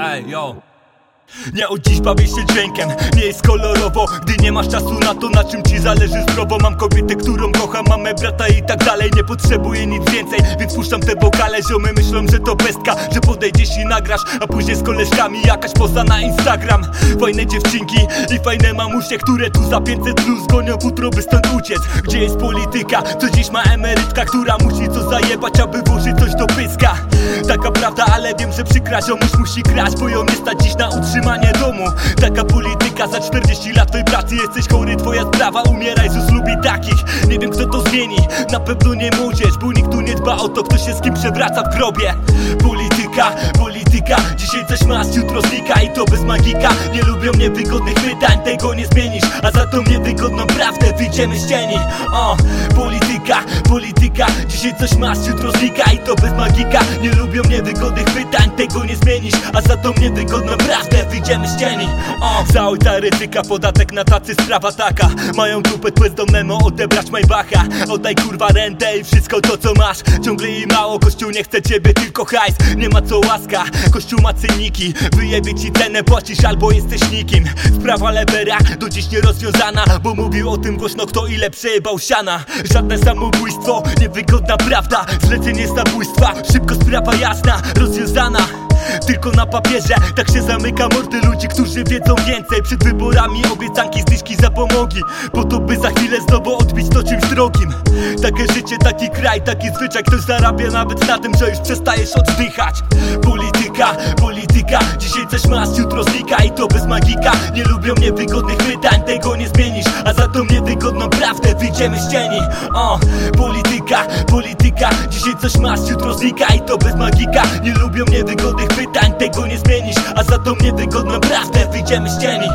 Ej, yo. Nie od dziś bawię się dźwiękiem, nie jest kolorowo Gdy nie masz czasu na to, na czym ci zależy zdrowo. Mam kobietę, którą kocham, mamy brata i tak dalej. Nie potrzebuję nic więcej, więc puszczam te wokale. Ziomy myślą, że to pestka, że podejdziesz i nagrasz A później z koleżkami jakaś poza na Instagram. Fajne dziewczynki i fajne mamusie, które tu za 500 plus gonią futro, by stąd uciec. Gdzie jest polityka, co dziś ma emerytka, która musi co zajebać, aby że przykra ziomuś musi kraść, bo ją nie stać dziś na utrzymanie domu. Taka polityka za 40 lat twojej pracy Jesteś chory, twoja sprawa, umieraj, Zus lubi takich. Nie wiem kto to zmieni, na pewno nie młodzież Bo nie dba o to, kto się z kim przewraca w grobie. Polityka, polityka, dzisiaj coś masz, jutro znika I to bez magika, nie lubią niewygodnych pytań Tego nie zmienisz, a za tą niewygodną prawdę wyjdziemy z cieni. O, polityka, polityka, dzisiaj coś masz, jutro znika I to bez magika, nie lubią niewygodnych pytań Tego nie zmienisz, a za tą niewygodną prawdę wyjdziemy z cieni. O, za ryzyka, podatek na tacy sprawa taka. Mają kupę bezdomnemu odebrać Maybacha. Oddaj kurwa rentę i wszystko to co masz Ciągle i mało, kościół nie chce ciebie, tylko hajs. Nie ma co łaska, kościół ma cyniki Wyjebie ci cenę, płacisz albo jesteś nikim. Sprawa Lebera do dziś nierozwiązana Bo mówił o tym głośno kto ile przejebał siana. Żadne samobójstwo, niewygodna prawda? Zlecenie zabójstwa, szybko sprawa jasna, rozwiązana tylko na papierze Tak się zamyka mordy ludzi, którzy wiedzą więcej. Przed wyborami obiecanki, zdyszki, zapomogi. Po to by za chwilę znowu odbić to czymś drogim. Takie życie, taki kraj, taki zwyczaj. Ktoś zarabia nawet na tym, że już przestajesz oddychać. Polityka, polityka. Dzisiaj coś masz, jutro znika i to bez magika. Nie lubią niewygodnych pytań, tego nie zmienisz. A za tą niewygodną prawdę wyjdziemy z cieni. O, polityka, polityka. Dzisiaj coś masz, jutro znika i to bez magika. Nie lubią niewygodnych tego nie zmienisz A za tą niewygodną prawdę wyjdziemy z cieni